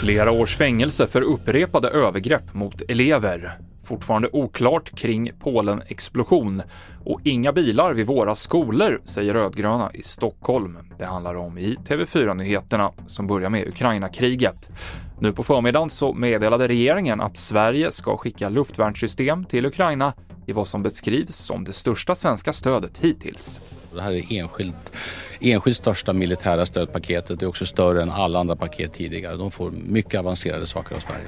Flera års fängelse för upprepade övergrepp mot elever. Fortfarande oklart kring Polen-explosion. Och inga bilar vid våra skolor, säger rödgröna i Stockholm. Det handlar om i TV4-nyheterna som börjar med Ukraina-kriget. Nu på förmiddagen så meddelade regeringen att Sverige ska skicka luftvärnssystem till Ukraina i vad som beskrivs som det största svenska stödet hittills. Det här är enskilt, enskilt största militära stödpaketet. Det är också större än alla andra paket tidigare. De får mycket avancerade saker av Sverige.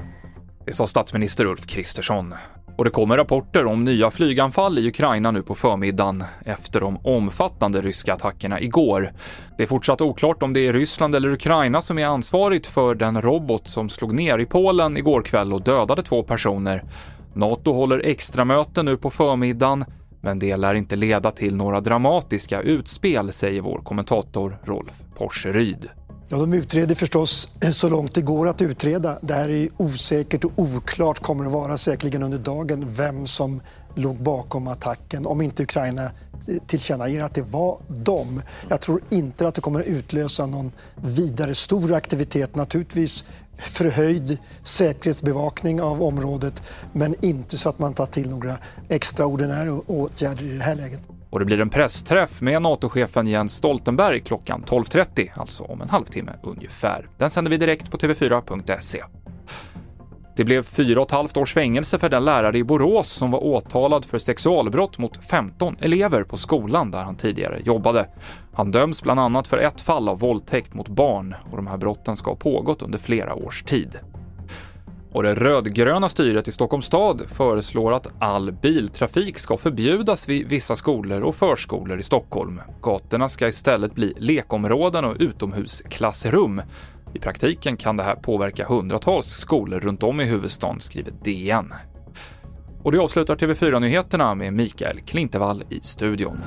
Det sa statsminister Ulf Kristersson. Och det kommer rapporter om nya flyganfall i Ukraina nu på förmiddagen efter de omfattande ryska attackerna igår. Det är fortsatt oklart om det är Ryssland eller Ukraina som är ansvarigt för den robot som slog ner i Polen igår kväll och dödade två personer. NATO håller extramöte nu på förmiddagen, men det lär inte leda till några dramatiska utspel, säger vår kommentator Rolf Porseryd. Ja, de utreder förstås eh, så långt det går att utreda. Det här är osäkert och oklart kommer det vara säkerligen under dagen vem som låg bakom attacken om inte Ukraina eh, tillkännager att det var dem. Jag tror inte att det kommer utlösa någon vidare stor aktivitet. Naturligtvis förhöjd säkerhetsbevakning av området men inte så att man tar till några extraordinära åtgärder i det här läget. Och det blir en pressträff med NATO-chefen Jens Stoltenberg klockan 12.30, alltså om en halvtimme ungefär. Den sänder vi direkt på tv4.se. Det blev fyra och ett halvt års fängelse för den lärare i Borås som var åtalad för sexualbrott mot 15 elever på skolan där han tidigare jobbade. Han döms bland annat för ett fall av våldtäkt mot barn och de här brotten ska ha pågått under flera års tid. Och det rödgröna styret i Stockholms stad föreslår att all biltrafik ska förbjudas vid vissa skolor och förskolor i Stockholm. Gatorna ska istället bli lekområden och utomhusklassrum. I praktiken kan det här påverka hundratals skolor runt om i huvudstaden, skriver DN. Och det avslutar TV4-nyheterna med Mikael Klintevall i studion.